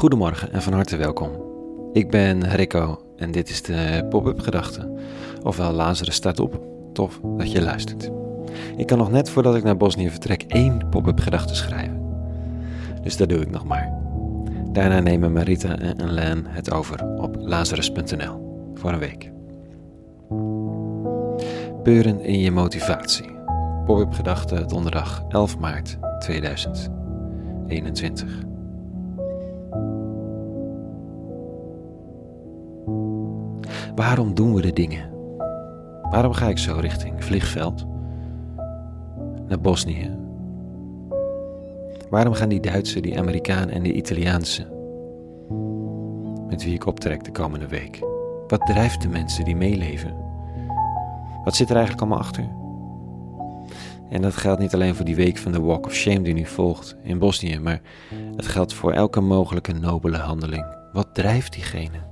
Goedemorgen en van harte welkom. Ik ben Rico en dit is de Pop-up Gedachte. Ofwel Lazarus staat op. Tof dat je luistert. Ik kan nog net voordat ik naar Bosnië vertrek één pop-up gedachte schrijven. Dus dat doe ik nog maar. Daarna nemen Marita en Len het over op lazarus.nl voor een week. Peuren in je motivatie. Pop-up gedachte donderdag 11 maart 2021. Waarom doen we de dingen? Waarom ga ik zo richting vliegveld? Naar Bosnië? Waarom gaan die Duitse, die Amerikaan en die Italiaanse met wie ik optrek de komende week? Wat drijft de mensen die meeleven? Wat zit er eigenlijk allemaal achter? En dat geldt niet alleen voor die week van de Walk of Shame die nu volgt in Bosnië, maar het geldt voor elke mogelijke nobele handeling. Wat drijft diegene?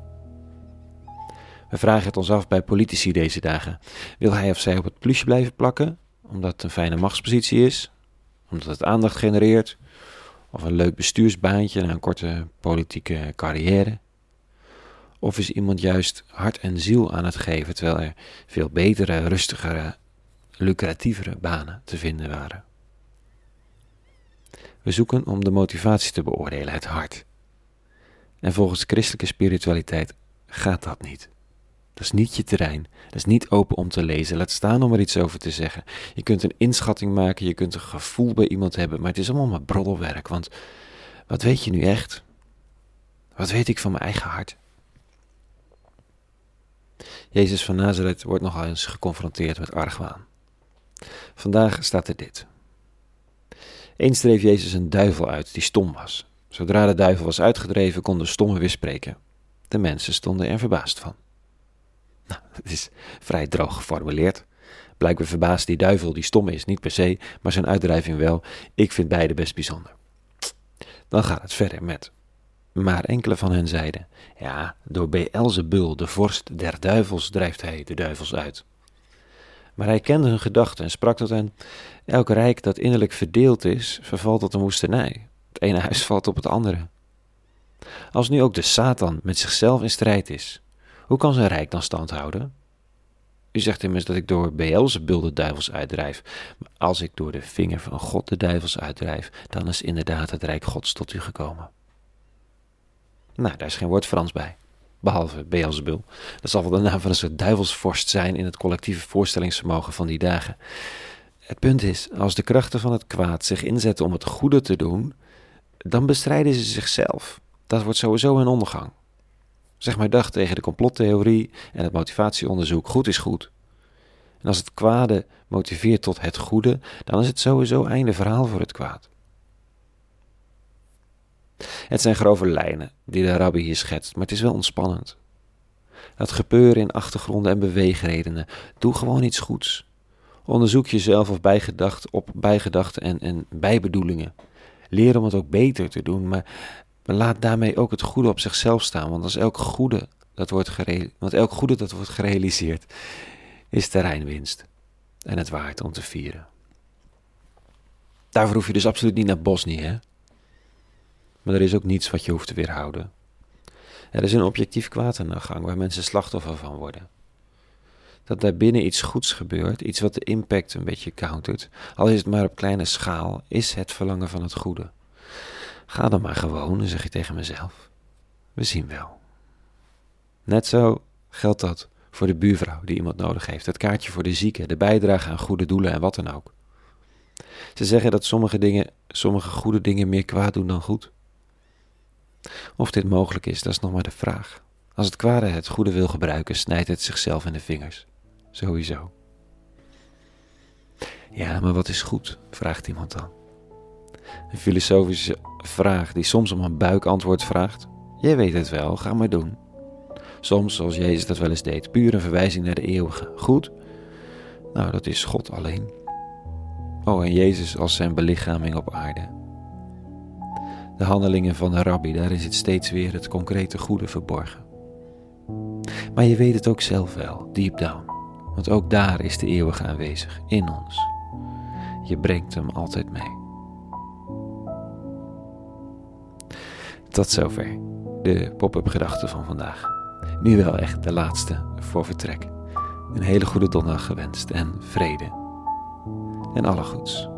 We vragen het ons af bij politici deze dagen. Wil hij of zij op het plusje blijven plakken, omdat het een fijne machtspositie is, omdat het aandacht genereert, of een leuk bestuursbaantje na een korte politieke carrière? Of is iemand juist hart en ziel aan het geven, terwijl er veel betere, rustigere, lucratievere banen te vinden waren? We zoeken om de motivatie te beoordelen, het hart. En volgens christelijke spiritualiteit gaat dat niet. Dat is niet je terrein. Dat is niet open om te lezen. Laat staan om er iets over te zeggen. Je kunt een inschatting maken, je kunt een gevoel bij iemand hebben, maar het is allemaal maar broddelwerk. Want wat weet je nu echt? Wat weet ik van mijn eigen hart? Jezus van Nazareth wordt nogal eens geconfronteerd met argwaan. Vandaag staat er dit. Eens dreef Jezus een duivel uit die stom was. Zodra de duivel was uitgedreven, kon de stomme weer spreken. De mensen stonden er verbaasd van. Nou, het is vrij droog geformuleerd. Blijkbaar verbaast die duivel die stom is niet per se, maar zijn uitdrijving wel. Ik vind beide best bijzonder. Dan gaat het verder met. Maar enkele van hen zeiden: Ja, door Beelzebul, de vorst der duivels, drijft hij de duivels uit. Maar hij kende hun gedachten en sprak tot hen: Elk rijk dat innerlijk verdeeld is, vervalt tot een woestenij. Het ene huis valt op het andere. Als nu ook de Satan met zichzelf in strijd is, hoe kan zijn rijk dan stand houden? U zegt immers dat ik door Beelzebul de duivels uitdrijf. Maar als ik door de vinger van God de duivels uitdrijf, dan is inderdaad het rijk Gods tot u gekomen. Nou, daar is geen woord Frans bij. Behalve Beelzebul. Dat zal wel de naam van een soort duivelsvorst zijn in het collectieve voorstellingsvermogen van die dagen. Het punt is, als de krachten van het kwaad zich inzetten om het goede te doen, dan bestrijden ze zichzelf. Dat wordt sowieso een ondergang. Zeg maar dag tegen de complottheorie en het motivatieonderzoek. Goed is goed. En als het kwade motiveert tot het goede, dan is het sowieso einde verhaal voor het kwaad. Het zijn grove lijnen die de rabbi hier schetst, maar het is wel ontspannend. Dat gebeuren in achtergronden en beweegredenen. Doe gewoon iets goeds. Onderzoek jezelf of bijgedacht, op bijgedachten en, en bijbedoelingen. Leer om het ook beter te doen, maar maar laat daarmee ook het goede op zichzelf staan. Want als elk goede dat wordt, want elk goede dat wordt gerealiseerd, is terreinwinst. En het waard om te vieren. Daarvoor hoef je dus absoluut niet naar Bosnië, hè? Maar er is ook niets wat je hoeft te weerhouden. Er is een objectief kwaad aan de gang waar mensen slachtoffer van worden. Dat daar binnen iets goeds gebeurt, iets wat de impact een beetje countert, al is het maar op kleine schaal, is het verlangen van het goede. Ga dan maar gewoon, zeg je tegen mezelf. We zien wel. Net zo geldt dat voor de buurvrouw die iemand nodig heeft, het kaartje voor de zieke, de bijdrage aan goede doelen en wat dan ook. Ze zeggen dat sommige dingen, sommige goede dingen meer kwaad doen dan goed. Of dit mogelijk is, dat is nog maar de vraag. Als het kwade het goede wil gebruiken, snijdt het zichzelf in de vingers. Sowieso. Ja, maar wat is goed? vraagt iemand dan. Een filosofische vraag die soms om een buikantwoord vraagt. Jij weet het wel, ga maar doen. Soms, zoals Jezus dat wel eens deed, puur een verwijzing naar de eeuwige. Goed? Nou, dat is God alleen. Oh, en Jezus als zijn belichaming op aarde. De handelingen van de rabbi, daarin zit steeds weer het concrete goede verborgen. Maar je weet het ook zelf wel, deep down. Want ook daar is de eeuwige aanwezig, in ons. Je brengt hem altijd mee. Tot zover de pop-up gedachten van vandaag. Nu wel echt de laatste voor vertrek. Een hele goede donderdag gewenst en vrede. En alle goeds.